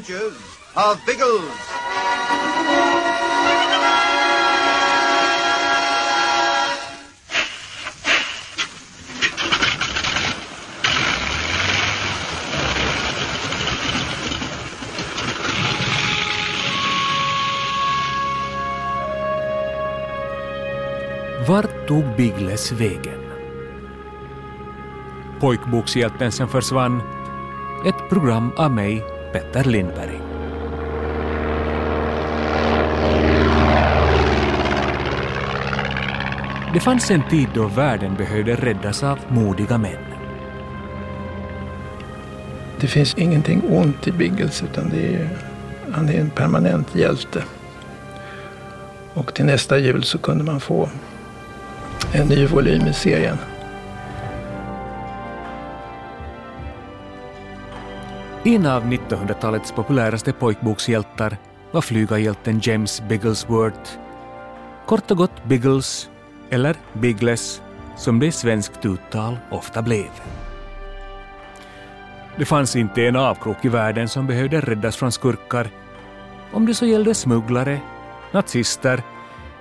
adventures of Biggles. Vart tog Biggles vägen? Pojkbokshjälten som försvann. Ett program av mig, Petter Lindberg. Det fanns en tid då världen behövde räddas av modiga män. Det finns ingenting ont i Biggles utan det är, han är en permanent hjälte. Och till nästa jul så kunde man få en ny volym i serien. En av 1900-talets populäraste pojkbokshjältar var flygarhjälten James Bigglesworth. Kort och gott Biggles, eller Biggles, som det i svenskt uttal ofta blev. Det fanns inte en avkrok i världen som behövde räddas från skurkar, om det så gällde smugglare, nazister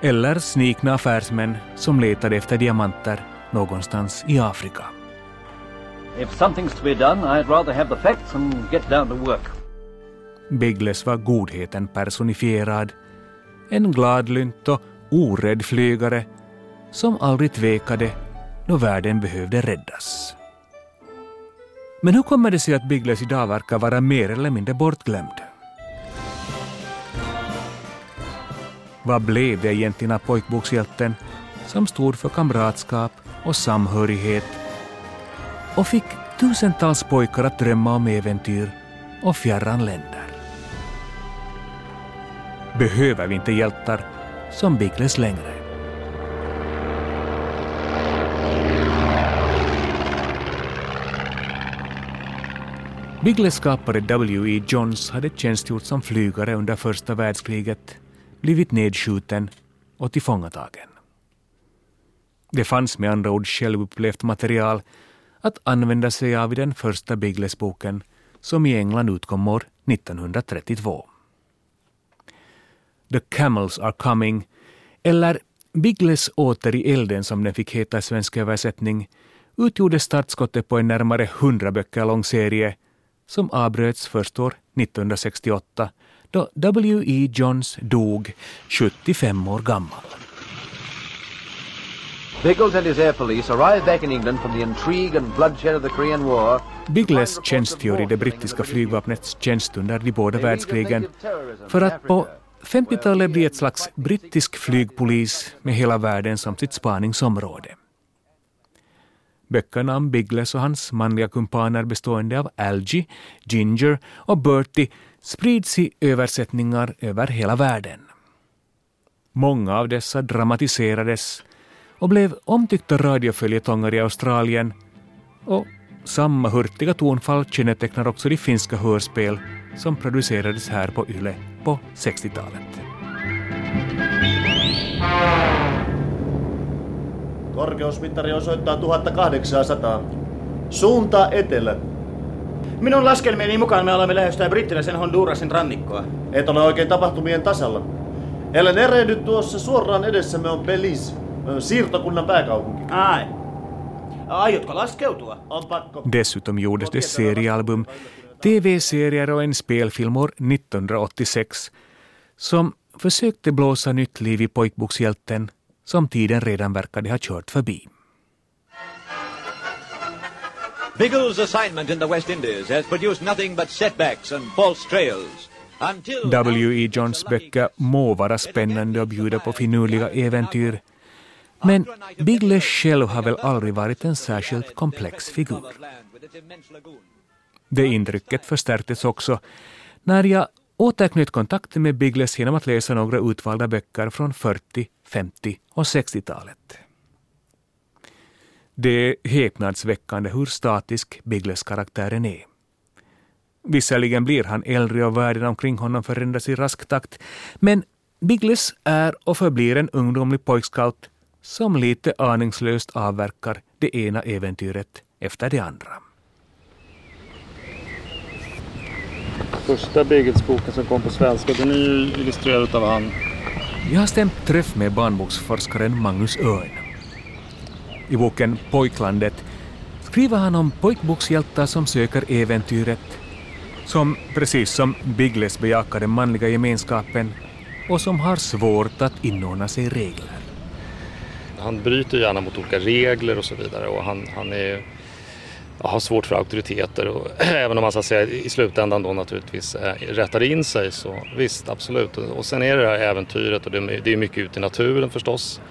eller snikna affärsmän som letade efter diamanter någonstans i Afrika. If something's to be done, I'd rather have the facts and get down to work. Biggles var godheten personifierad. En gladlynt och orädd flygare som aldrig tvekade då världen behövde räddas. Men hur kommer det sig att Biggles idag verkar vara mer eller mindre bortglömd? Vad blev det egentligen av pojkbokshjälten som stod för kamratskap och samhörighet och fick tusentals pojkar att drömma om äventyr och fjärran länder? Behöver vi inte hjältar som Biggles längre? Biggles skapare W.E. Johns hade tjänstgjort som flygare under första världskriget, blivit nedskjuten och tillfångatagen. Det fanns med andra ord självupplevt material att använda sig av i den första Biggles-boken som i England utkom år 1932. The Camels Are Coming, eller Biggles åter i elden som den fick heta i svensk översättning, utgjorde startskottet på en närmare hundra böcker lång serie som avbröts först år 1968 då W.E. Johns dog 75 år gammal. Biggles and his air police arrived back in England from the intrigue and bloodshed of the Korean War. Biggles tjänstgör i det brittiska flygvapnets tjänst under de båda världskrigen för att på 50-talet bli ett slags brittisk flygpolis med hela världen som sitt spaningsområde. Böckerna om Biggles och hans manliga kumpaner bestående av Algie, Ginger och Bertie sprids i översättningar över hela världen. Många av dessa dramatiserades och blev omtyckta radioföljetonger i Australien och samma hurtiga tonfall kännetecknar också de finska hörspel som producerades här på Yle på 60-talet. Korkeusmittari osoittaa 1800. Suunta etelä. Minun laskelmieni mukaan me olemme lähestyä brittiläisen Hondurasin rannikkoa. Et ole oikein tapahtumien tasalla. Ellen erehdy tuossa suoraan edessämme on Belize, siirtokunnan pääkaupunki. Ai. Aiotko laskeutua? On pakko. Dessutom gjordes det seriealbum, tv-serier och en spelfilm år 1986 som försökte blåsa nytt liv i pojkbokshjälten som tiden redan verkade ha kört förbi. Biggles' assignment in the West Indies has produced nothing but setbacks and false trails. W.E. Johns böcker må vara spännande och bjuda på finurliga äventyr, men Biggles själv har väl aldrig varit en särskilt komplex figur. Det intrycket förstärktes också när jag återknöt kontakten med Biggles genom att läsa några utvalda böcker från 40, 50 och 60-talet. Det är häpnadsväckande hur statisk Biggles-karaktären är. Visserligen blir han äldre och världen omkring honom förändras i rask takt, men Biggles är och förblir en ungdomlig pojkscout som lite aningslöst avverkar det ena äventyret efter det andra. första Beaglesboken som kom på svenska. Den är ju illustrerad av han. Jag har stämt träff med barnboksforskaren Magnus Örn. I boken Pojklandet skriver han om pojkbokshjältar som söker äventyret, som precis som Biggles bejakar den manliga gemenskapen och som har svårt att inordna sig regler. Han bryter gärna mot olika regler och så vidare och han, han är, har svårt för auktoriteter. Och, även om han så att säga, i slutändan då naturligtvis äh, rättar in sig så visst, absolut. Och, och sen är det det här äventyret och det, det är mycket ute i naturen förstås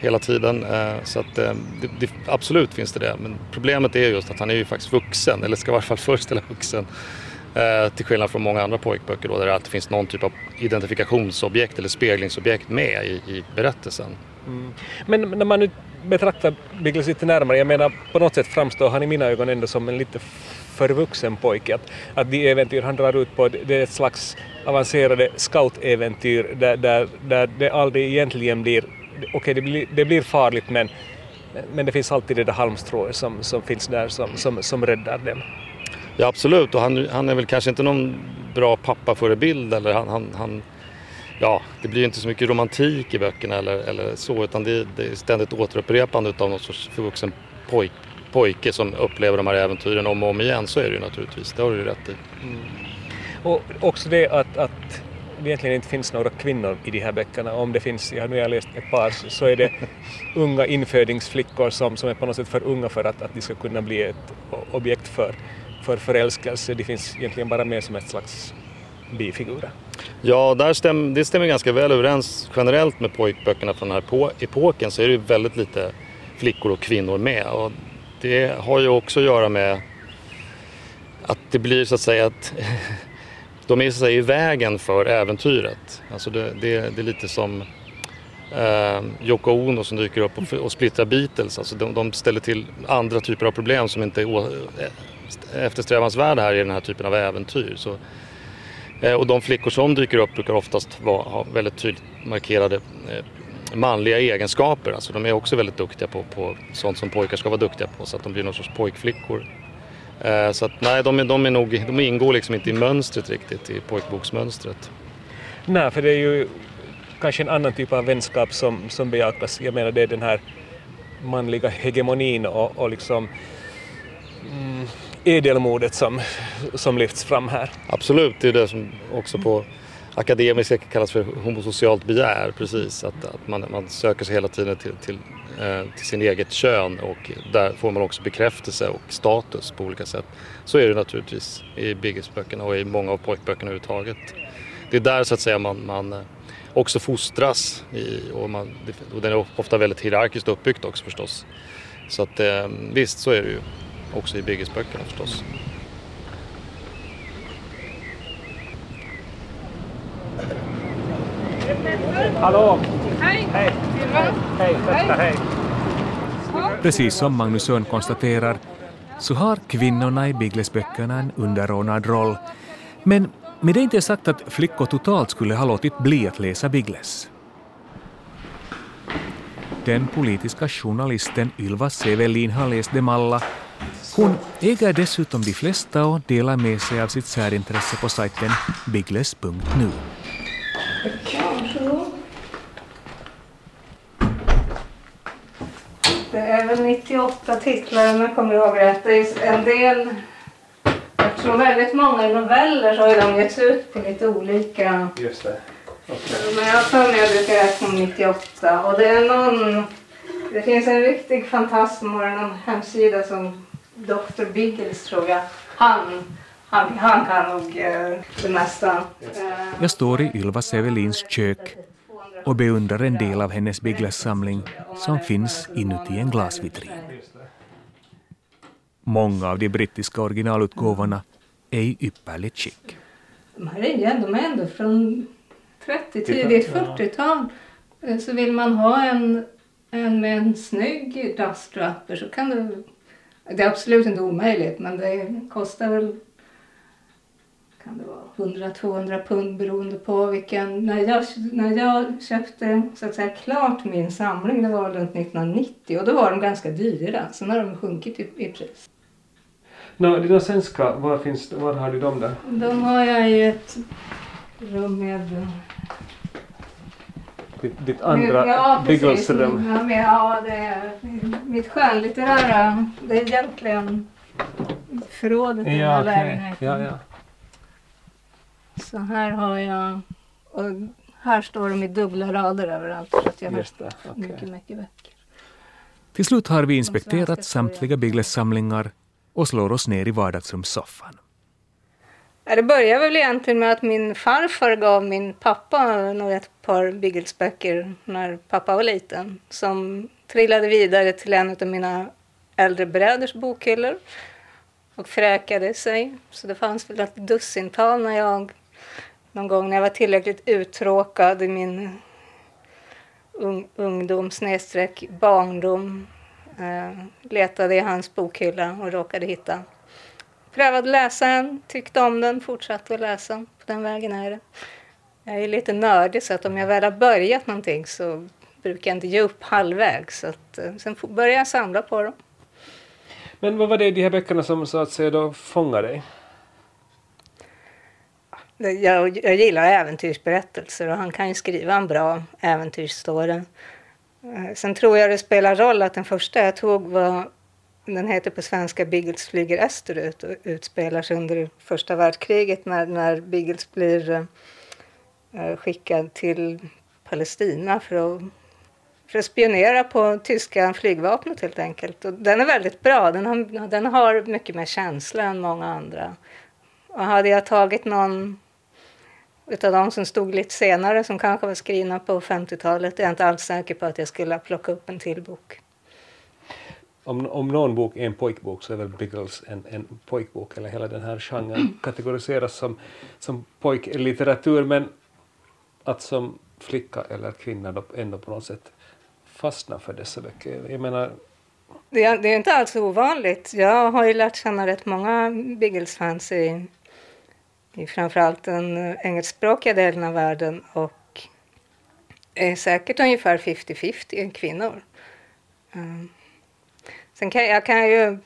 hela tiden. Äh, så att äh, det, det, absolut finns det det. Men problemet är just att han är ju faktiskt vuxen, eller ska i varje fall föreställa vuxen. Eh, till skillnad från många andra pojkböcker då, där det alltid finns någon typ av identifikationsobjekt eller speglingsobjekt med i, i berättelsen. Mm. Men när man nu betraktar Biggles lite närmare, jag menar på något sätt framstår han i mina ögon ändå som en lite förvuxen pojke. Att, att de äventyr han drar ut på det är ett slags avancerade scoutäventyr där, där, där det aldrig egentligen blir, okej okay, det, blir, det blir farligt men, men det finns alltid det där halmstrået som, som finns där som, som, som räddar dem. Ja absolut och han, han är väl kanske inte någon bra pappaförebild eller han, han, han ja, det blir inte så mycket romantik i böckerna eller, eller så utan det, det är ständigt återupprepande av någon sorts förvuxen pojk, pojke som upplever de här äventyren om och om igen. Så är det ju naturligtvis, det har du ju rätt i. Mm. Och också det att, att det egentligen inte finns några kvinnor i de här böckerna. Om det finns, jag nu har läst ett par, så är det unga infödingsflickor som, som är på något sätt för unga för att, att de ska kunna bli ett objekt för för förälskelse. De finns egentligen bara med som ett slags bifigurer. Ja, där stäm, det stämmer ganska väl överens generellt med pojkböckerna från den här epoken så är det väldigt lite flickor och kvinnor med. Och det har ju också att göra med att det blir så att säga att de är så att säga i vägen för äventyret. Alltså det, det, det är lite som eh, Yoko Ono som dyker upp och, och splittrar Beatles. Alltså de, de, ställer till andra typer av problem som inte är e-, eftersträvansvärda här i den här typen av äventyr. Så, Eh, och de flickor som dyker upp brukar oftast vara, ha väldigt tydligt markerade eh, manliga egenskaper. Alltså de är också väldigt duktiga på, på sånt som pojkar ska vara duktiga på så att de blir någon sorts pojkflickor. Eh, så att nej, de, är, de, är nog, de ingår liksom inte i mönstret riktigt, i pojkboksmönstret. Nej, för det är ju kanske en annan typ av vänskap som, som bejakas. Jag menar det är den här manliga hegemonin och, och liksom mm, edelmodet som, som lyfts fram här. Absolut, det är det som också på akademiska kallas för homosocialt begär, precis. Att, att man, man söker sig hela tiden till, till, eh, till sin eget kön och där får man också bekräftelse och status på olika sätt. Så är det naturligtvis i Biggest-böckerna och i många av pojkböckerna överhuvudtaget. Det är där så att säga man, man eh, också fostras i, och, man, och den är ofta väldigt hierarkiskt uppbyggt också förstås. Så att eh, visst, så är det ju också i byggesböckerna förstås. Hallå! Hej! Hej! Hej! Hej! Hej! Precis som Magnus Örn konstaterar så har kvinnorna i Biggles-böckerna en underordnad roll. Men med det inte sagt att flickor totalt skulle ha låtit bli att läsa Biggles. Den politiska journalisten Ylva Sevelin har läst dem alla hon äger dessutom de flesta och delar med sig av sitt särintresse på sajten biggles.nu. Det är väl 98 titlar om jag kommer ihåg rätt. Det är en del, eftersom väldigt många noveller så har de getts ut på lite olika... Just det. Okay. Men jag mig jag brukar räkna om 98 och det är någon... Det finns en riktig fantast som har en hemsida som Dr. Biggles tror jag. Han, han, han kan nog eh, det mesta. Jag står i Ylva Sevelins kök och beundrar en del av hennes Biggles-samling som finns inuti en glasvitrin. Många av de brittiska originalutgåvorna är i ypperligt skick. De här är, de är ändå från 30, tidigt 40-tal. Eh, så vill man ha en, en med en snygg dustdrapper så kan det det är absolut inte omöjligt men det kostar väl kan det vara 100-200 pund beroende på vilken. När jag, när jag köpte så att säga klart min samling, det var runt 1990 och då var de ganska dyra. Sen har de sjunkit i, i pris. No, dina svenska, var, finns, var har du dem där? De har jag i ett rum med... Ditt, ditt andra ja, precis. Biggles-rum? Ja, men, ja, det är mitt skönlitterära. Det är egentligen förrådet i den här okej. lägenheten. Ja, ja. Så här har jag... Och här står de i dubbla rader överallt. Så att jag har Just det, okej. mycket, mycket böcker. Till slut har vi inspekterat samtliga Biggles-samlingar och slår oss ner i vardagsrumssoffan. Det började väl egentligen med att min farfar gav min pappa några ett par Biggles-böcker när pappa var liten. Som trillade vidare till en av mina äldre bröders bokhyllor och fräkade sig. Så det fanns väl ett dussintal när jag någon gång när jag var tillräckligt uttråkad i min un ungdom snedstreck barndom eh, letade i hans bokhylla och råkade hitta Prövade läsa den, tyckte om den, fortsatte att läsa. På den vägen är det. Jag är lite nördig så att om jag väl har börjat någonting så brukar jag inte ge upp halvvägs. Så att, eh, sen börjar jag samla på dem. Men vad var det i de här böckerna som så att säga då fångade dig? Jag, jag gillar äventyrsberättelser och han kan ju skriva en bra äventyrsstory. Eh, Sen tror jag det spelar roll att den första jag tog var, den heter på svenska Biggles flyger österut och utspelar sig under första världskriget när, när Biggles blir eh, eh, skickad till Palestina för att, för att spionera på tyska flygvapnet helt enkelt. Och den är väldigt bra, den har, den har mycket mer känsla än många andra. Och hade jag tagit någon utav de som stod lite senare som kanske var skrivna på 50-talet är jag inte alls säker på att jag skulle plocka upp en till bok. Om, om någon bok är en pojkbok så är väl Biggles en, en pojkbok, eller hela den här genren kategoriseras som, som pojklitteratur, men att som flicka eller kvinna då ändå på något sätt fastna för dessa böcker. Jag menar, Det är, det är inte alls ovanligt. Jag har ju lärt känna rätt många Biggles-fans i, i framförallt den engelskspråkiga delen av världen och är säkert ungefär 50-50 kvinnor. Mm. Sen kan jag kan ju...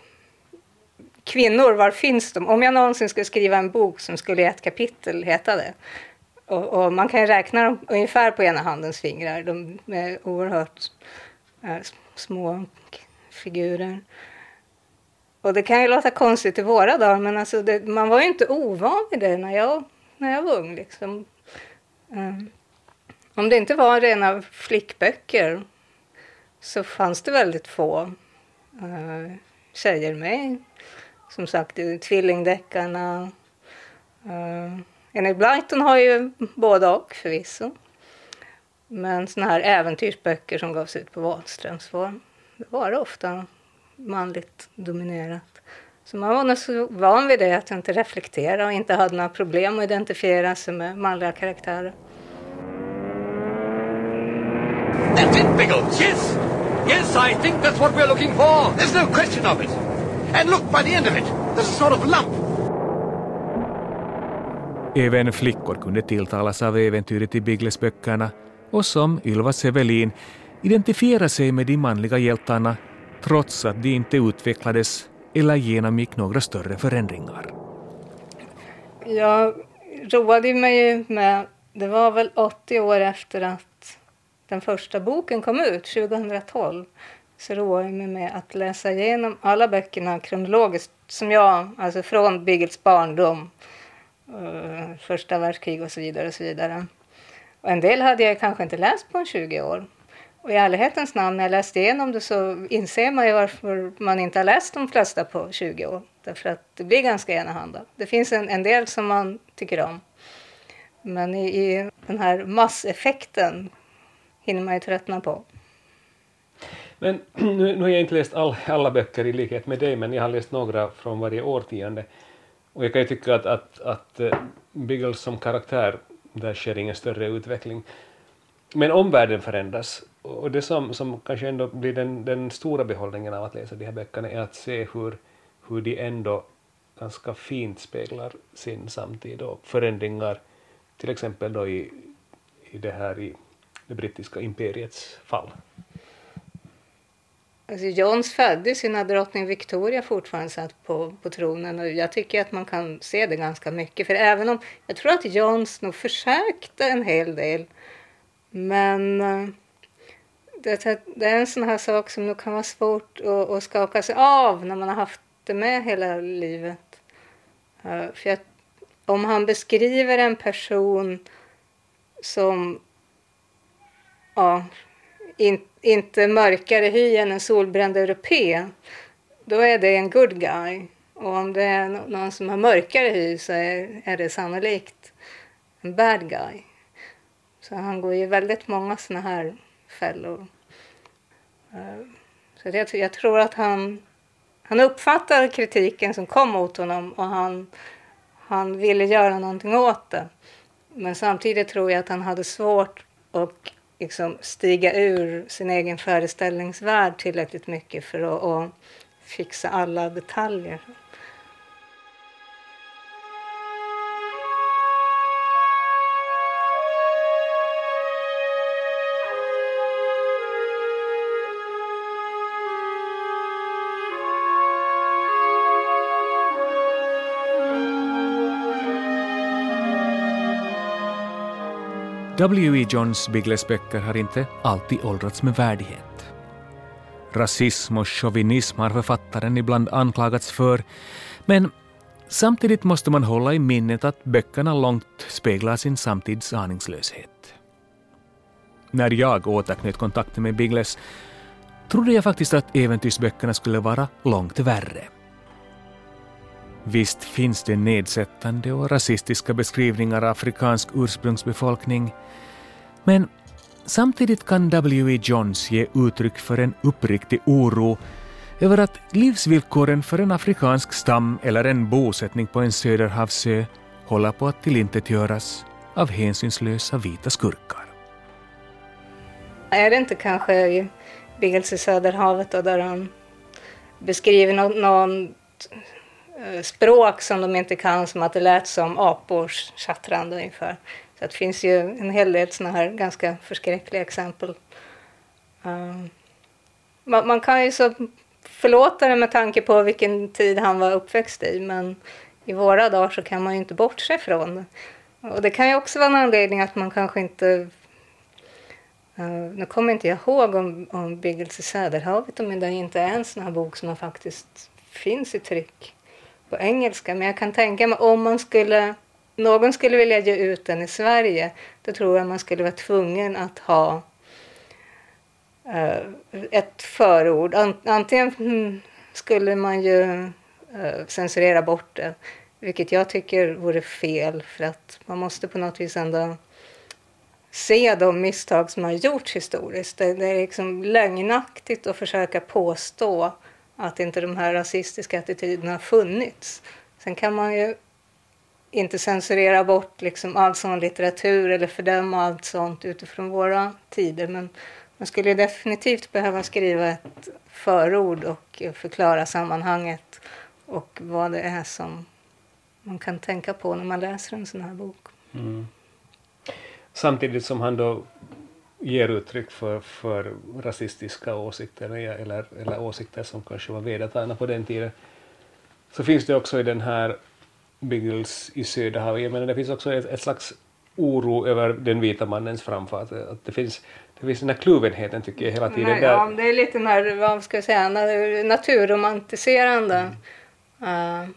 Kvinnor, var finns de? Om jag någonsin skulle skriva en bok som skulle i ett kapitel heta det. Och, och man kan ju räkna dem ungefär på ena handens fingrar. De är oerhört äh, små figurer. Och det kan ju låta konstigt i våra dagar, men alltså det, man var ju inte ovan vid det när jag, när jag var ung. Liksom. Um, om det inte var rena flickböcker så fanns det väldigt få Eh, uh, tjejer med. Som sagt, Tvillingdeckarna. Uh, eh, Enid Blyton har ju både och förvisso. Men såna här äventyrsböcker som gavs ut på Wahlströms form, det var det ofta manligt dominerat. Så man var nog så van vid det att inte reflektera och inte hade några problem att identifiera sig med manliga karaktärer. That's it, Yes, I think that's what we're looking for. There's no question of it. And look, by the end of it, there's a sort of lump. Även flickor kunde tilltalas av äventyret i Biggles-böckerna och som Ylva Sevelin identifiera sig med de manliga hjältarna trots att de inte utvecklades eller genomgick några större förändringar. Jag roade mig med, det var väl 80 år efter att den första boken kom ut, 2012, så roade jag mig med att läsa igenom alla böckerna kronologiskt, som jag, alltså från Birgits barndom, eh, första världskrig och så vidare och så vidare. Och en del hade jag kanske inte läst på en 20 år. Och i ärlighetens namn, när jag läste igenom det så inser man ju varför man inte har läst de flesta på 20 år. Därför att det blir ganska enahanda. Det finns en, en del som man tycker om. Men i, i den här masseffekten hinner man ju tröttna på. Men nu, nu har jag inte läst all, alla böcker i likhet med dig, men jag har läst några från varje årtionde. Och jag kan ju tycka att, att, att eh, Biggles som karaktär, där sker ingen större utveckling. Men omvärlden förändras. Och det som, som kanske ändå blir den, den stora behållningen av att läsa de här böckerna är att se hur, hur de ändå ganska fint speglar sin samtid och förändringar, till exempel då i, i det här i det brittiska imperiets fall. Alltså Johns föddes ju när drottning Victoria fortfarande satt på, på tronen och jag tycker att man kan se det ganska mycket. För även om jag tror att Johns nog försökte en hel del. Men eh, det, det är en sån här sak som nog kan vara svårt att, att skaka sig av när man har haft det med hela livet. Eh, för jag, om han beskriver en person som ja, in, inte mörkare hy än en solbränd europé, då är det en good guy. Och om det är någon som har mörkare hy så är, är det sannolikt en bad guy. Så han går i väldigt många såna här fällor. Eh, så jag, jag tror att han, han uppfattar kritiken som kom mot honom och han, han ville göra någonting åt det. Men samtidigt tror jag att han hade svårt att liksom stiga ur sin egen föreställningsvärld tillräckligt mycket för att, att fixa alla detaljer. W.E. Johns Biggles böcker har inte alltid åldrats med värdighet. Rasism och chauvinism har författaren ibland anklagats för, men samtidigt måste man hålla i minnet att böckerna långt speglar sin samtids aningslöshet. När jag återknöt kontakten med Bigles trodde jag faktiskt att äventyrsböckerna skulle vara långt värre. Visst finns det nedsättande och rasistiska beskrivningar av afrikansk ursprungsbefolkning, men samtidigt kan W.E. Johns ge uttryck för en uppriktig oro över att livsvillkoren för en afrikansk stam eller en bosättning på en söderhavsö håller på att tillintetgöras av hänsynslösa vita skurkar. Är det inte kanske i Söderhavet då, där han beskriver någon, någon Eh, språk som de inte kan, som att det lät som apors tjattrande ungefär. Så det finns ju en hel del sådana här ganska förskräckliga exempel. Ehm, man, man, kan ju så förlåta det med tanke på vilken tid han var uppväxt i, men i våra dagar så kan man ju inte bortse från det. Och det kan ju också vara en anledning att man kanske inte Uh, nu kommer inte jag ihåg om, om i Söderhavet, om det inte är en sån här bok som faktiskt finns i tryck på engelska. Men jag kan tänka mig om man skulle, någon skulle vilja ge ut den i Sverige, då tror jag man skulle vara tvungen att ha uh, ett förord. Antingen skulle man ju uh, censurera bort det, vilket jag tycker vore fel för att man måste på något vis ändå se de misstag som har gjorts historiskt. Det, det är liksom lögnaktigt att försöka påstå att inte de här rasistiska attityderna har funnits. Sen kan man ju inte censurera bort liksom all sån litteratur eller fördöma allt sånt utifrån våra tider. Men man skulle definitivt behöva skriva ett förord och förklara sammanhanget och vad det är som man kan tänka på när man läser en sån här bok. Mm. Samtidigt som han då ger uttryck för, för rasistiska åsikter eller, eller åsikter som kanske var vedertagna på den tiden. Så finns det också i den här Biggles i Söderhavet, jag menar det finns också ett, ett slags oro över den vita mannens framfart. Att det, finns, det finns den här kluvenheten tycker jag hela tiden. Nej, där. Ja, det är lite när, vad ska jag säga, naturromantiserande. Mm. Uh,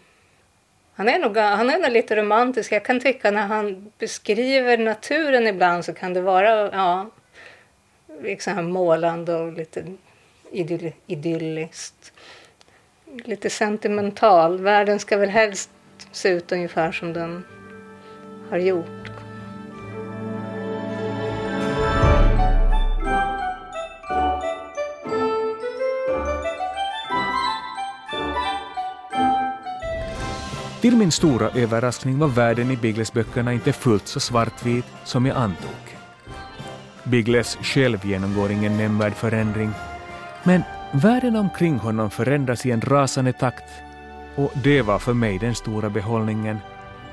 han är, nog, han är nog lite romantisk. Jag kan tycka när han beskriver naturen ibland så kan det vara ja, liksom målande och lite idyll, idylliskt. Lite sentimental. Världen ska väl helst se ut ungefär som den har gjort. Till min stora överraskning var världen i Bigles böckerna inte fullt så svartvit som jag antog. Biggles själv genomgår ingen nämnvärd förändring, men världen omkring honom förändras i en rasande takt och det var för mig den stora behållningen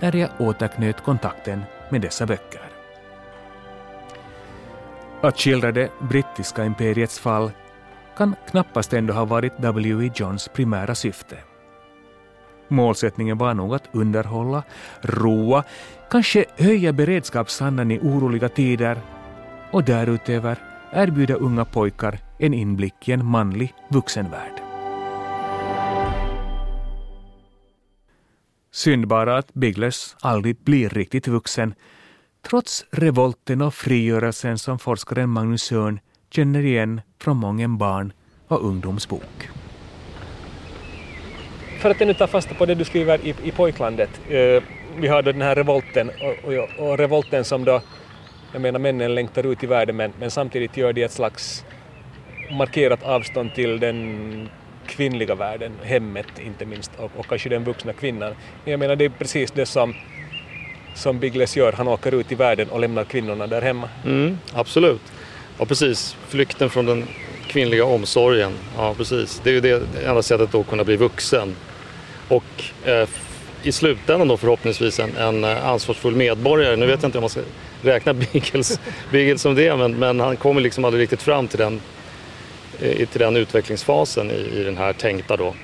när jag återknöt kontakten med dessa böcker. Att skildra det brittiska imperiets fall kan knappast ändå ha varit W.E. Johns primära syfte. Målsättningen var nog att underhålla, roa, kanske höja beredskapsandan i oroliga tider och därutöver erbjuda unga pojkar en inblick i en manlig vuxenvärld. Synd bara att Biggles aldrig blir riktigt vuxen, trots revolten och frigörelsen som forskaren Magnus Sörn känner igen från många barn och ungdomsbok. För att ännu ta fasta på det du skriver i, i pojklandet, eh, vi har då den här revolten och, och, och, revolten som då, jag menar männen längtar ut i världen men, men samtidigt gör de ett slags markerat avstånd till den kvinnliga världen, hemmet inte minst och, och kanske den vuxna kvinnan. Jag menar det är precis det som, som Biggles gör, han åker ut i världen och lämnar kvinnorna där hemma. Mm, absolut. Ja precis, flykten från den kvinnliga omsorgen. Ja precis, det är ju det enda sättet att kunna bli vuxen. Och eh, i slutändan då förhoppningsvis en, en eh, ansvarsfull medborgare. Nu vet jag inte om man ska räkna Biggles, Biggles som det men, men han kommer liksom aldrig riktigt fram till den eh, till den utvecklingsfasen i, i den här tänkta då,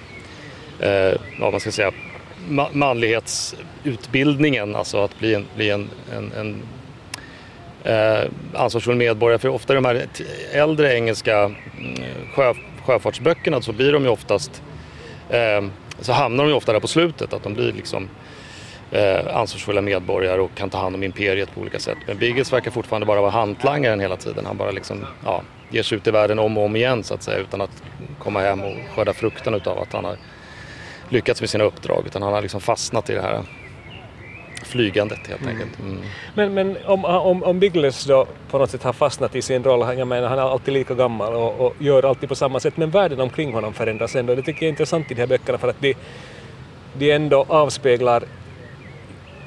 eh, vad man ska säga, ma manlighetsutbildningen, alltså att bli en, bli en, en, en eh, ansvarsfull medborgare. För ofta i de här äldre engelska mm, sjö, sjöfartsböckerna så blir de ju oftast, eh, så hamnar de ju ofta där på slutet, att de blir liksom eh, ansvarsfulla medborgare och kan ta hand om imperiet på olika sätt. Men Biggles verkar fortfarande bara vara hantlangaren hela tiden. Han bara liksom, ja, ger sig ut i världen om och om igen så att säga utan att komma hem och skörda frukten utav att han har lyckats med sina uppdrag. Utan han har liksom fastnat i det här flygandet helt mm. enkelt. Mm. Men, men om, om, om Biggles då på något sätt har fastnat i sin roll, jag menar han är alltid lika gammal och, och gör alltid på samma sätt, men världen omkring honom förändras ändå. Det tycker jag är intressant i de här böckerna för att de, de ändå avspeglar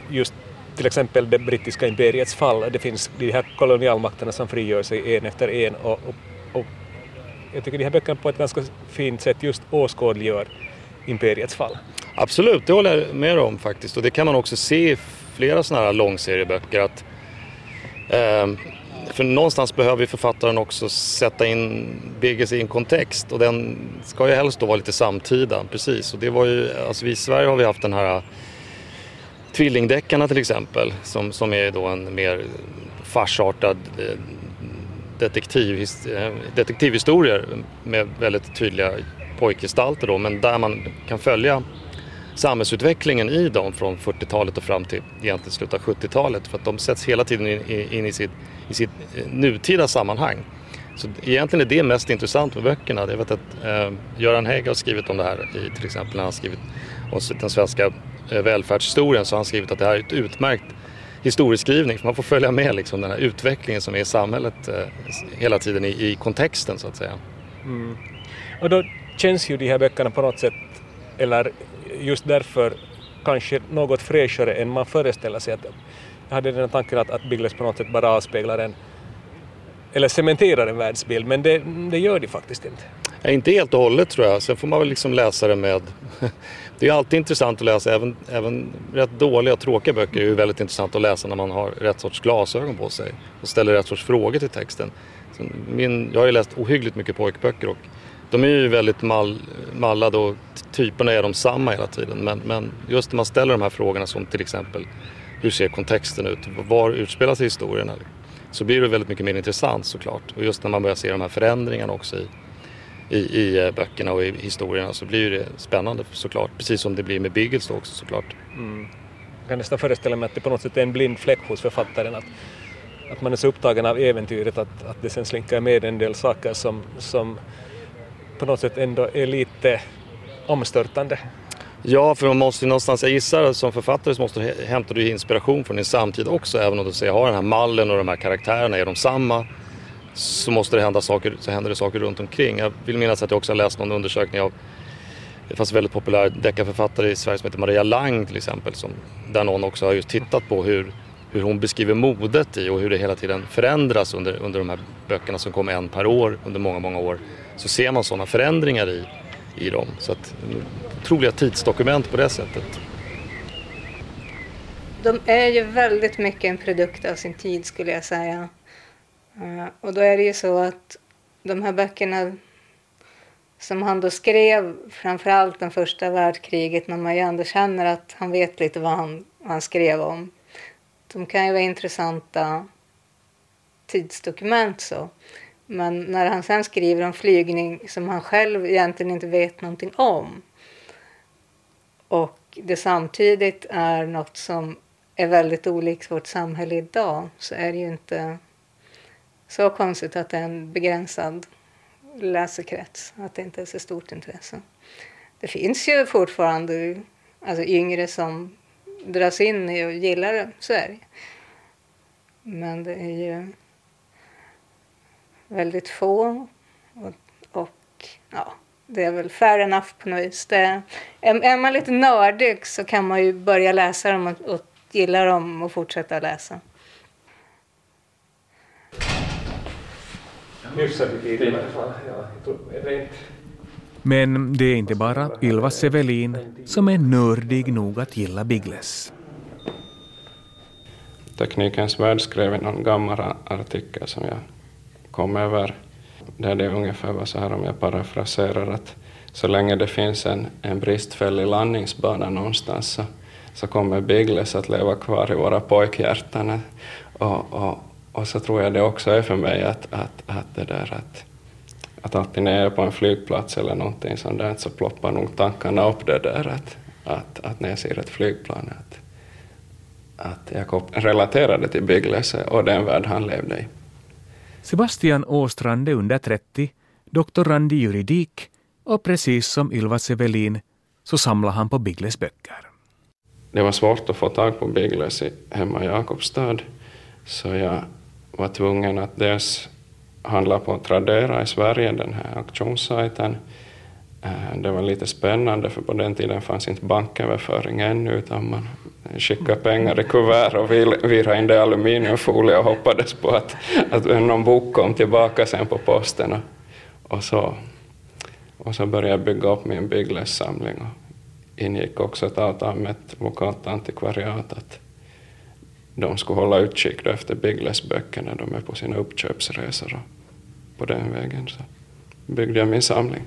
just till exempel det brittiska imperiets fall. Det finns de här kolonialmakterna som frigör sig en efter en och, och, och jag tycker de här böckerna på ett ganska fint sätt just åskådliggör imperiets fall. Absolut, det håller jag med om faktiskt och det kan man också se i flera sådana här långserieböcker att eh, för någonstans behöver författaren också sätta in Biggles i en kontext och den ska ju helst då vara lite samtida, precis. Och det var ju, alltså vi i Sverige har vi haft den här Tvillingdeckarna till exempel som, som är då en mer farsartad eh, detektiv, eh, detektivhistorier med väldigt tydliga pojkgestalter då men där man kan följa samhällsutvecklingen i dem från 40-talet och fram till egentligen slutet av 70-talet för att de sätts hela tiden in, in i, sitt, i sitt eh, nutida sammanhang. Så egentligen är det mest intressant med böckerna. Jag vet att eh, Göran Hägg har skrivit om det här i till exempel när han skrivit om den svenska välfärdshistorien så har han skrivit att det här är ett utmärkt historieskrivning. För man får följa med liksom, den här utvecklingen som är i samhället eh, hela tiden i, i, kontexten så att säga. Mm. Och då känns ju de här böckerna på något sätt, eller just därför kanske något fräschare än man föreställer sig. Att, jag hade den tanken att, att Biggles på något sätt bara avspeglar en, eller cementerar en världsbild, men det, det gör de faktiskt inte. Ja, inte helt och hållet tror jag. Sen får man väl liksom läsa det med det är alltid intressant att läsa, även, även rätt dåliga och tråkiga böcker är ju väldigt intressant att läsa när man har rätt sorts glasögon på sig och ställer rätt sorts frågor till texten. Min, jag har ju läst ohyggligt mycket pojkböcker och de är ju väldigt mall, mallade och typerna är de samma hela tiden. Men, men just när man ställer de här frågorna som till exempel hur ser kontexten ut? Var utspelar sig historien? Så blir det väldigt mycket mer intressant såklart. Och just när man börjar se de här förändringarna också i, i, i eh, böckerna och i historierna så blir det spännande såklart. Precis som det blir med Biggles också såklart. Mm. Jag kan nästan föreställa mig att det på något sätt är en blind fläck hos författaren att, att man är så upptagen av äventyret att, att det sen slinker med en del saker som, som på något sätt ändå är lite omstörtande. Ja, för man måste någonstans, jag gissar som författare så måste du hämta du inspiration från din samtid också, även om du säger har den här mallen och de här karaktärerna, är de samma? Så måste det hända saker, så händer det saker runt omkring. Jag vill minnas att jag också har läst någon undersökning av det fanns en väldigt populär deckarförfattare i Sverige som heter Maria Lang till exempel. Som, där någon också har just tittat på hur, hur hon beskriver modet i och hur det hela tiden förändras under, under de här böckerna som kom en per år under många, många år. Så ser man sådana förändringar i, i dem. Så att, otroliga tidsdokument på det sättet. De är ju väldigt mycket en produkt av sin tid skulle jag säga. Eh, och då är det ju så att de här böckerna som han då skrev framförallt den första världskriget när man ju ändå känner att han vet lite vad han, vad han skrev om. De kan ju vara intressanta tidsdokument så. Men när han sen skriver om flygning som han själv egentligen inte vet någonting om och det samtidigt är något som är väldigt olikt vårt samhälle idag så är det ju inte så konstigt att det är en begränsad läsekrets, att det inte är så stort intresse. Det finns ju fortfarande alltså yngre som dras in i och gillar det, så är det. Men det är ju väldigt få och, och ja, det är väl fair enough på något vis. Det, är, är man lite nördig så kan man ju börja läsa dem och, och gilla dem och fortsätta läsa. Hyfsat i rent. Men det är inte bara Ylva Sevelin som är nördig nog att gilla Biggles. Teknikens värld skrev i någon gammal artikel som jag kom över där det ungefär var så här om jag parafraserar att så länge det finns en, en bristfällig landningsbana någonstans så, så kommer Biggles att leva kvar i våra pojkhjärtan. Och, och, och så tror jag det också är för mig att, att, att det där att, att alltid när jag är på en flygplats eller någonting sånt där så ploppar nog tankarna upp det där att, att, att när jag ser ett flygplan att, att jag relaterar det till Biggles och den värld han levde i. Sebastian Åstrand är under 30, doktorand i juridik och precis som Ylva Sevelin så samlar han på Biggles böcker. Det var svårt att få tag på Biggles hemma i Jakobstad så jag var tvungen att dels handla på Tradera i Sverige, den här auktionssajten. Eh, det var lite spännande för på den tiden fanns inte banköverföring ännu utan man skickade pengar i kuvert och virade in det i aluminiumfolie och hoppades på att, att någon bok kom tillbaka sen på posten. Och, och så, och så började jag bygga upp min bygglössamling och ingick också ett avtal med ett lokalt antikvariat att de skulle hålla utkik efter Biggles-böcker när de är på sina uppköpsresor och på den vägen så byggde jag min samling.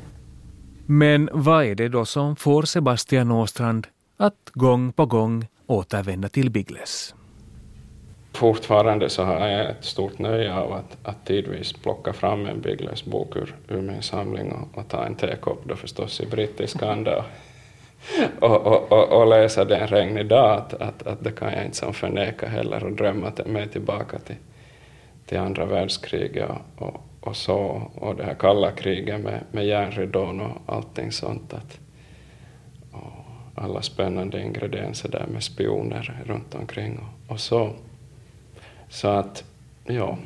Men vad är det då som får Sebastian Åstrand att gång på gång återvända till Biggles? Fortfarande så har jag ett stort nöje av att, att tidvis plocka fram en Biggles-bok ur, ur, min samling och, och ta en tekopp då förstås i brittiska anda och, och, och, och, läsa den regnig dag, att, att, att det kan jag inte som förneka heller och drömma mig tillbaka till, till andra världskriget och, och, och så, och det här kalla kriget med, med järnridån och allting sånt. Att, och alla spännande ingredienser där med spioner runt omkring och, och så. Så att, ja.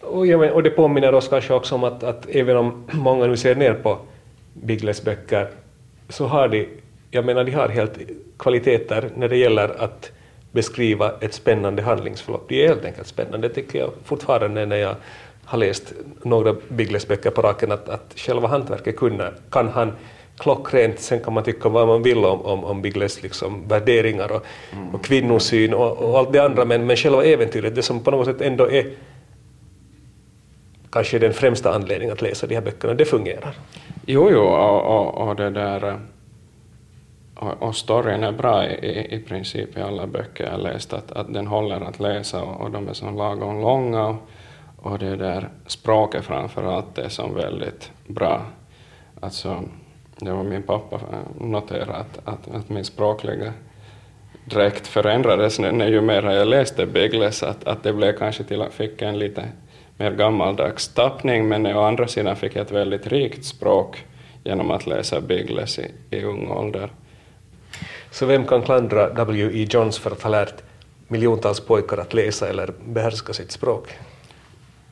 Och, ja, och det påminner oss kanske också om att, att även om många nu ser ner på Biggles böcker så har de, jag menar de har helt kvaliteter när det gäller att beskriva ett spännande handlingsförlopp. De är helt enkelt spännande, tycker jag fortfarande när jag har läst några Biggles böcker på raken, att, att själva hantverket kunna, kan han klockrent, sen kan man tycka vad man vill om, om, om Biggles liksom värderingar och, mm. och kvinnosyn och, och, allt det andra, men, men själva äventyret, det som på något sätt ändå är kanske den främsta anledningen att läsa de här böckerna, det fungerar. Jo, jo, och, och, och det där och, och storyn är bra i, i princip i alla böcker jag läst, att, att den håller att läsa och, och de är så lagom långa och, och det där språket framför allt är som väldigt bra. Alltså, det var min pappa eh, noterade att, att, att min språkliga dräkt förändrades när ju mer jag läste Biggles, att, att det blev kanske till att fick en lite mer gammaldags tappning, men å andra sidan fick jag ett väldigt rikt språk genom att läsa Biggles i, i ung ålder. Så vem kan klandra W.E. Johns för att ha lärt miljontals pojkar att läsa eller behärska sitt språk?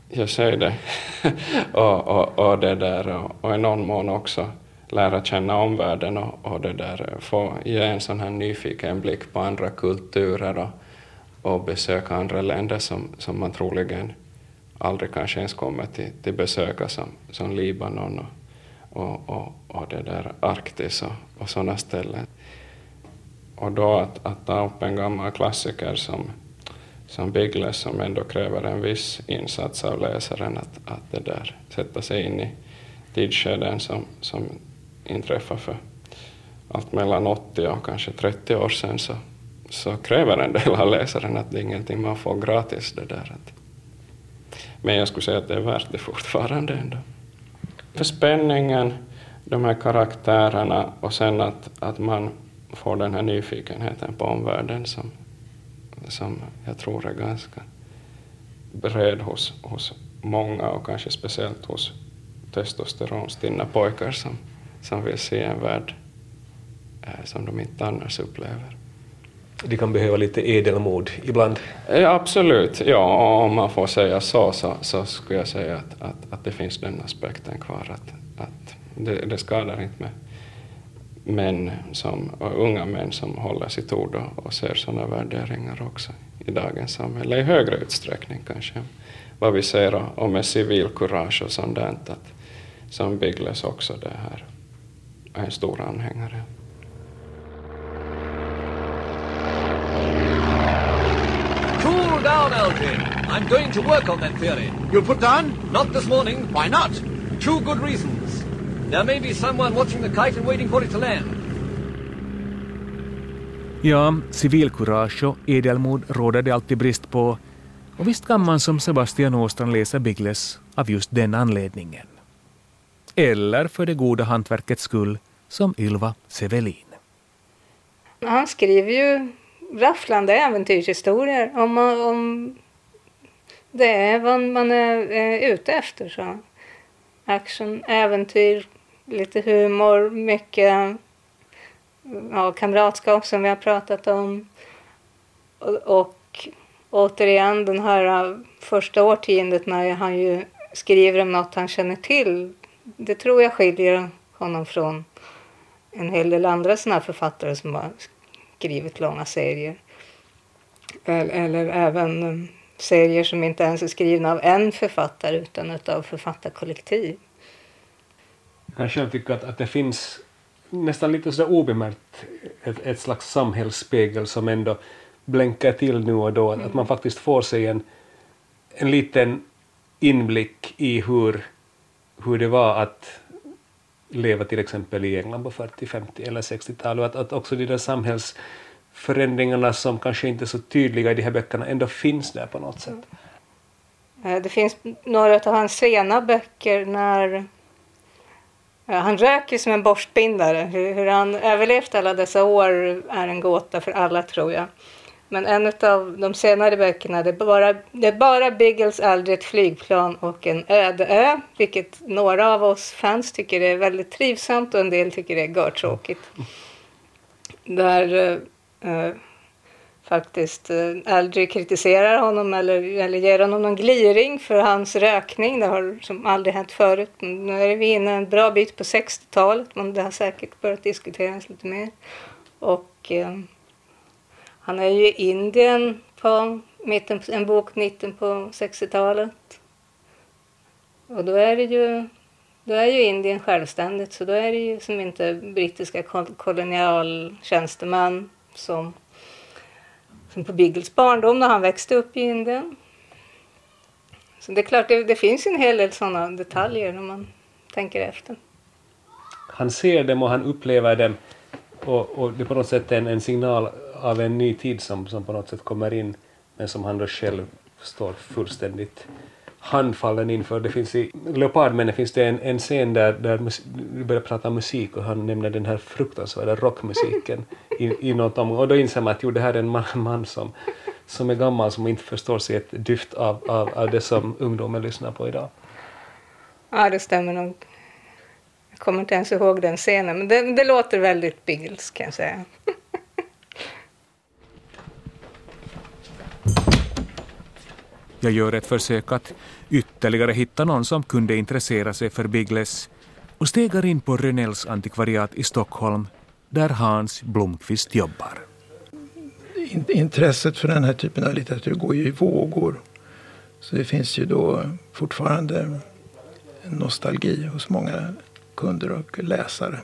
Jag säger det. och, och, och, det där, och, och i någon mån också lära känna omvärlden och, och det där, få ge en sån här nyfiken blick på andra kulturer och, och besöka andra länder som, som man troligen aldrig kanske ens kommer till, till besöka som, som Libanon och, och, och, och det där Arktis och, och sådana ställen. Och då att, att ta upp en gammal klassiker som, som Biggles som ändå kräver en viss insats av läsaren att, att det där, sätta sig in i, tidsskeden som, som inträffar för allt mellan 80 och kanske 30 år sedan så, så kräver en del av läsaren att det är ingenting man får gratis. Det där. Men jag skulle säga att det är värt det fortfarande ändå. För spänningen, de här karaktärerna och sen att, att man får den här nyfikenheten på omvärlden som, som jag tror är ganska bred hos, hos många och kanske speciellt hos testosteronstinna pojkar som, som vill se en värld eh, som de inte annars upplever. De kan behöva lite edelmod ibland? Ja, absolut, ja, om man får säga så, så, så skulle jag säga att, att, att det finns den aspekten kvar, att, att det, det skadar inte med män som, och unga män som håller sitt ord och, och ser sådana värderingar också i dagens samhälle, i högre utsträckning kanske vad vi ser och med civilkurage och sånt där, att som Biggles också det här är en stor anhängare. Down, Elgin. I'm going to work on that theory. You'll put down? Not this morning. Why not? Two good reasons. There may be someone watching the kite and waiting for it to land. Ja, civilkurage och edelmod råder det alltid brist på. Och visst kan man som Sebastian Åstrand läsa Biggles av just den anledningen. Eller för det goda hantverkets skull, som Ylva Sevelin. Han skriver ju rafflande äventyrshistorier om, om det är vad man är, är ute efter. Så. Action, äventyr, lite humor, mycket ja, kamratskap som vi har pratat om. Och, och återigen den här äh, första årtiondet när han ju skriver om något han känner till. Det tror jag skiljer honom från en hel del andra sådana författare som bara skrivit långa serier. Eller, även um, serier som inte ens är skrivna av en författare utan av författarkollektiv. Jag själv tycker att, att det finns nästan lite sådär obemärkt ett, ett slags samhällsspegel som ändå blänkar till nu och då. Mm. Att man faktiskt får sig en, en liten inblick i hur, hur det var att leva till exempel i England på 40, 50 eller 60-talet och att, att också de där samhällsförändringarna som kanske inte är så tydliga i de här böckerna ändå finns där på något sätt. Mm. Eh, det finns några av hans sena böcker när eh, han röker som en borstbindare. Hur han överlevt alla dessa år är en gåta för alla tror jag. Men en av de senare böckerna, det är bara, det är bara Biggles, aldrig ett flygplan och en öde ö. Vilket några av oss fans tycker är väldigt trivsamt och en del tycker det är görtråkigt. Där eh, eh, faktiskt eh, Aldrig kritiserar honom eller, eller ger honom någon gliring för hans rökning. Det har som aldrig hänt förut. Nu är vi inne en bra bit på 60-talet men det har säkert börjat diskuteras lite mer. Och eh, han är ju i Indien på mitten, en bok mitten på 60-talet. Och då är det ju då är ju Indien självständigt så då är det ju som inte brittiska kolonialtjänstemän som, som på Biggles barndom när han växte upp i Indien. Så det är klart, det, det finns en hel del sådana detaljer när man tänker efter. Han ser dem och han upplever dem och, och det är på något sätt en, en signal av en ny tid som, som på något sätt kommer in men som han då själv står fullständigt handfallen inför. Det finns i Leopardmännen finns det en, en scen där, där vi börjar prata musik och han nämner den här fruktansvärda rockmusiken i, i något om, och då inser man att jo, det här är en man, man som, som är gammal som inte förstår sig ett dyft av, av, av det som ungdomen lyssnar på idag. Ja, det stämmer nog. Jag kommer inte ens ihåg den scenen, men det, det låter väldigt Biggles kan jag säga. Jag gör ett försök att ytterligare hitta någon som kunde intressera sig för Biggles och stegar in på Rönnells antikvariat i Stockholm där Hans Blomqvist jobbar. Intresset för den här typen av litteratur går ju i vågor. Så det finns ju då fortfarande en nostalgi hos många kunder och läsare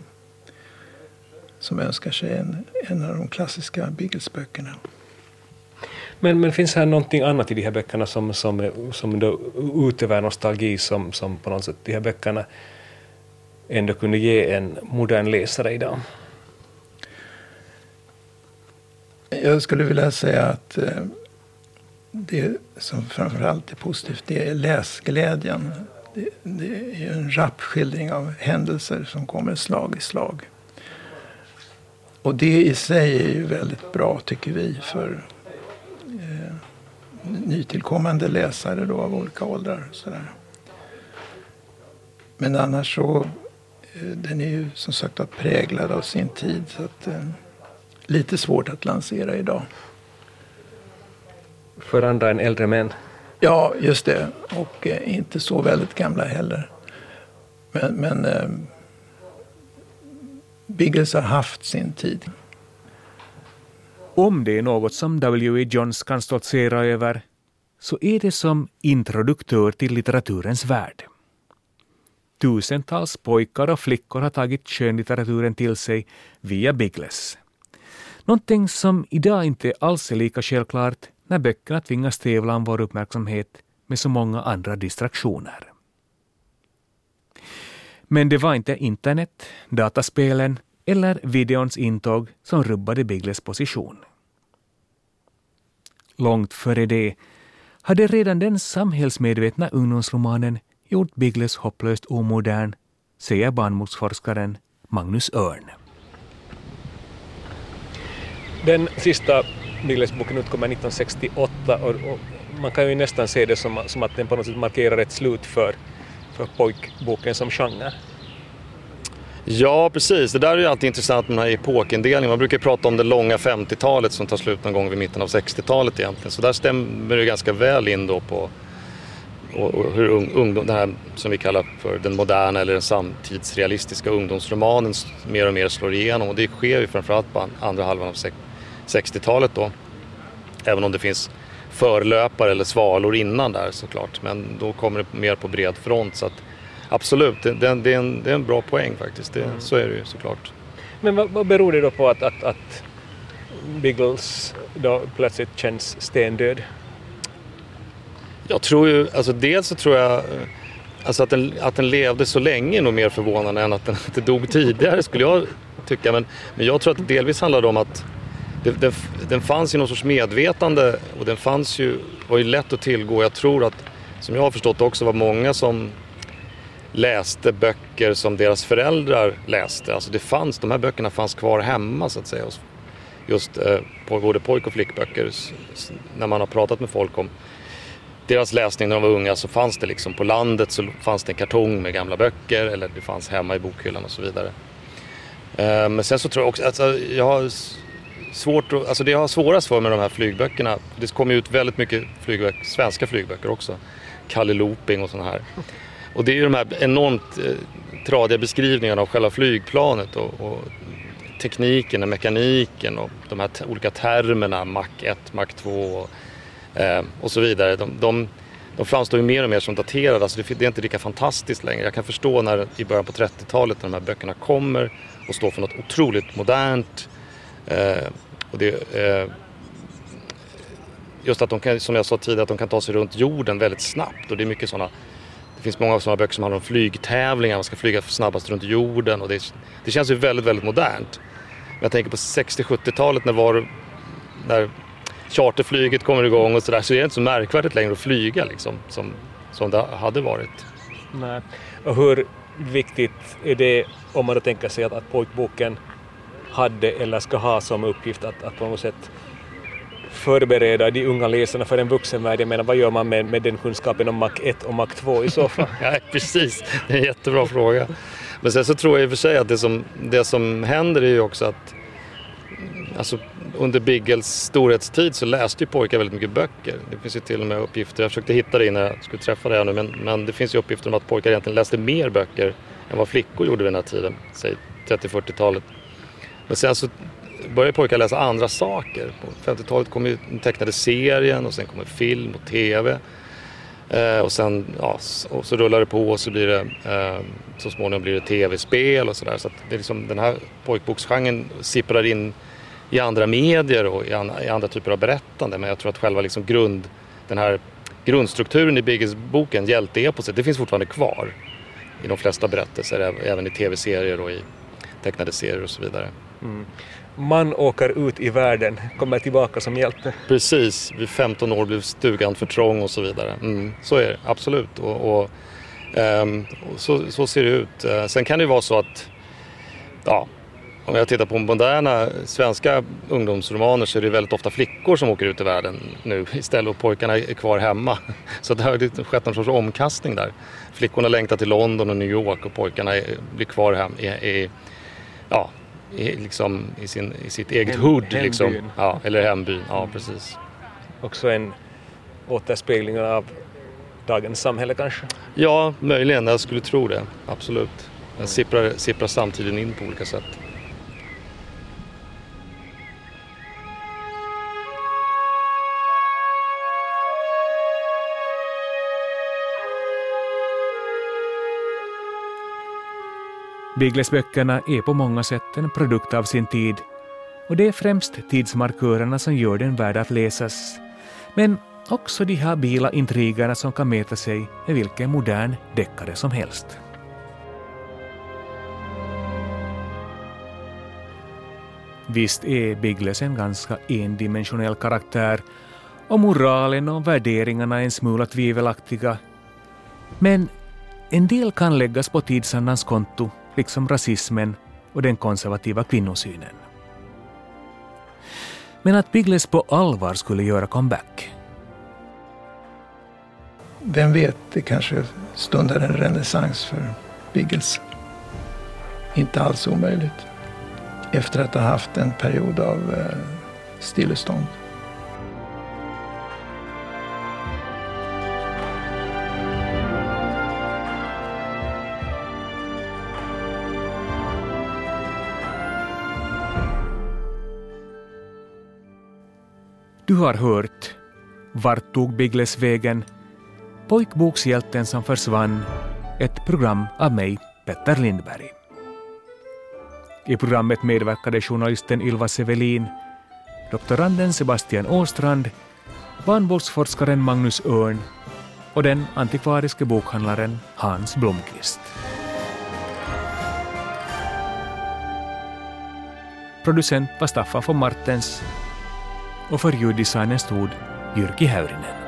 som önskar sig en, en av de klassiska Biggles-böckerna. Men, men finns här någonting annat i de här böckerna som, som, som då utöver nostalgi som, som på något sätt de här böckerna ändå kunde ge en modern läsare idag? Jag skulle vilja säga att eh, det som framförallt är positivt det är läsglädjen. Det, det är en rapp skildring av händelser som kommer slag i slag. Och det i sig är ju väldigt bra tycker vi för nytillkommande läsare då av olika åldrar. Sådär. Men annars så eh, den är ju som sagt präglad av sin tid. Så att, eh, lite svårt att lansera idag. För andra än äldre män? Ja, just det. Och eh, inte så väldigt gamla heller. Men, men eh, Biggles har haft sin tid. Om det är något som W.E. Johns kan stoltsera över så är det som introduktör till litteraturens värld. Tusentals pojkar och flickor har tagit skönlitteraturen till sig via Biggles. Någonting som idag inte alls är lika självklart när böckerna tvingas tävla om vår uppmärksamhet med så många andra distraktioner. Men det var inte internet, dataspelen eller videons intåg som rubbade Biggles position. Långt före det hade redan den samhällsmedvetna ungdomsromanen gjort Biggles hopplöst omodern, säger barnmordsforskaren Magnus Örn. Den sista Biggles-boken utkommer 1968 och, och, man kan ju nästan se det som, som att den på något sätt markerar ett slut för, för pojkboken som genre. Ja, precis. Det där är ju alltid intressant med den här epokindelningen. Man brukar prata om det långa 50-talet som tar slut någon gång vid mitten av 60-talet egentligen. Så där stämmer det ganska väl in då på och, hur ungdom, den här som vi kallar för den moderna eller den samtidsrealistiska ungdomsromanen mer och mer slår igenom. Och det sker ju framförallt på andra halvan av 60-talet då. Även om det finns förlöpare eller svalor innan där såklart. Men då kommer det mer på bred front. Så att absolut, det, det, det, är, en, det är en bra poäng faktiskt. Det, mm. Så är det ju såklart. Men vad, vad beror det då på att, att, att Biggles då plötsligt känns stendöd? Jag tror ju, alltså dels så tror jag Alltså att den, att den levde så länge är nog mer förvånande än att den inte dog tidigare skulle jag tycka. Men, men jag tror att det delvis handlade om att det, den, den fanns i någon sorts medvetande och den fanns ju, var ju lätt att tillgå. Jag tror att, som jag har förstått också, var många som läste böcker som deras föräldrar läste. Alltså det fanns, de här böckerna fanns kvar hemma så att säga. Just eh, både pojk och flickböcker. När man har pratat med folk om deras läsning när de var unga så fanns det liksom på landet så fanns det en kartong med gamla böcker eller det fanns hemma i bokhyllan och så vidare. Eh, men sen så tror jag också, alltså, jag har svårt att, alltså det jag har svårast för med de här flygböckerna, det kommer ju ut väldigt mycket flygböcker, svenska flygböcker också. Kalle Looping och sådana här. Och det är ju de här enormt eh, tradiga beskrivningarna av själva flygplanet och, och tekniken och mekaniken och de här olika termerna, Mach 1, Mach 2 och, eh, och så vidare. De, de, de framstår ju mer och mer som daterade, alltså det, det är inte lika fantastiskt längre. Jag kan förstå när i början på 30-talet när de här böckerna kommer och står för något otroligt modernt. Eh, och det, eh, just att de kan, som jag sa tidigare, att de kan ta sig runt jorden väldigt snabbt och det är mycket sådana finns många sådana böcker som handlar om flygtävlingar, man ska flyga snabbast runt jorden och det, det känns ju väldigt, väldigt modernt. Men jag tänker på 60-70-talet när, var, när charterflyget kommer igång och sådär så är det inte så märkvärdigt längre att flyga liksom som, som det hade varit. Nej. Och hur viktigt är det om man då tänker sig att, att pojkboken hade eller ska ha som uppgift att, att på något sätt förbereda de unga läsarna för en vuxenvärld? Jag menar, vad gör man med, med den kunskapen om Mac 1 och Mac 2 i så fall? ja, precis, det är en jättebra fråga. Men sen så tror jag i och för sig att det som, det som händer är ju också att alltså, under Biggles storhetstid så läste ju pojkar väldigt mycket böcker. Det finns ju till och med uppgifter, jag försökte hitta det innan jag skulle träffa dig nu, men, men det finns ju uppgifter om att pojkar egentligen läste mer böcker än vad flickor gjorde vid den här tiden, säg 30-40-talet. Men sen så började pojkar läsa andra saker. På 50-talet kom ju den tecknade serien och sen kommer film och TV. Eh, och sen ja, och så rullar det på och så blir det eh, så småningom blir det tv-spel och sådär. Så, så det är liksom, den här pojkboksgenren sipprar in i andra medier och i, an, i, andra typer av berättande. Men jag tror att själva liksom grund, den här grundstrukturen i Bigges-boken, hjälteeposet, det finns fortfarande kvar. i de flesta berättelser, även i tv-serier och i tecknade serier och så vidare. Mm. Man åker ut i världen, kommer tillbaka som hjälte. Precis, vid 15 år blev stugan för trång och så vidare. Mm, så är det, absolut. Och, och, um, och så, så, ser det ut. Uh, sen kan det ju vara så att ja, om jag tittar på moderna svenska ungdomsromaner så är det väldigt ofta flickor som åker ut i världen nu istället och pojkarna är kvar hemma. Så det har skett någon sorts omkastning där. Flickorna längtar till London och New York och pojkarna blir kvar hem i, i ja, i, liksom, i, sin, i sitt eget Hem, hood. Liksom. Ja, eller hembyn, ja precis. Också en återspegling av dagens samhälle kanske? Ja, möjligen. Jag skulle tro det. Absolut. Den sipprar, sipprar samtiden in på olika sätt. Biggles-böckerna är på många sätt en produkt av sin tid och det är främst tidsmarkörerna som gör den värd att läsas. Men också de habila intrigerna som kan mäta sig med vilken modern deckare som helst. Visst är Biggles en ganska endimensionell karaktär och moralen och värderingarna är en smula tvivelaktiga. Men en del kan läggas på tidsandans konto liksom rasismen och den konservativa kvinnosynen. Men att Biggles på allvar skulle göra comeback? Vem vet, det kanske stundar en renässans för Biggles. Inte alls omöjligt. Efter att ha haft en period av eh, stillestånd. Har hört Vart tog Biggles vägen? Pojkbokshjälten som försvann. Ett program av mig, Petter Lindberg. I programmet medverkade journalisten Ylva Sevelin, doktoranden Sebastian Åstrand, barnboksforskaren Magnus Örn och den antikvariske bokhandlaren Hans Blomqvist. Producent var Staffan von Martens och för ljuddesignen stod Jyrki Häyrinen.